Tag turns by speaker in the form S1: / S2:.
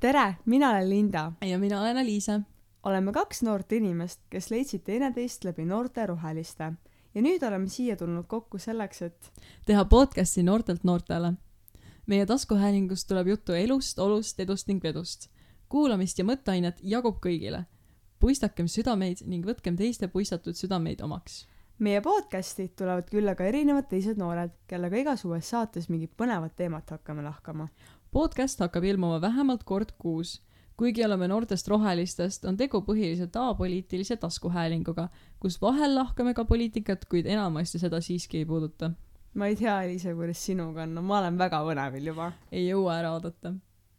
S1: tere, mina olen Linda.
S2: ja mina olen Aliise.
S1: oleme kaks noort inimest, kes leidsid teineteist läbi Noorte Roheliste ja nüüd oleme siia tulnud kokku selleks, et
S2: teha podcasti noortelt noortele. meie taskuhäälingust tuleb juttu elust, olust, edust ning vedust. kuulamist ja mõtteainet jagub kõigile. puistakem südameid ning võtkem teiste puistatud südameid omaks.
S1: meie podcastid tulevad külla ka erinevad teised noored, kellega igas uues saates mingit põnevat teemat hakkame lahkama.
S2: Podcast hakkab ilmuma vähemalt kord kuus. kuigi oleme noortest rohelistest, on tegu põhiliselt apoliitilise taskuhäälinguga, kus vahel lahkame ka poliitikat, kuid enamasti seda siiski ei puuduta.
S1: ma ei tea, Liisa, kuidas sinuga on, no ma olen väga põnevil juba.
S2: ei jõua ära oodata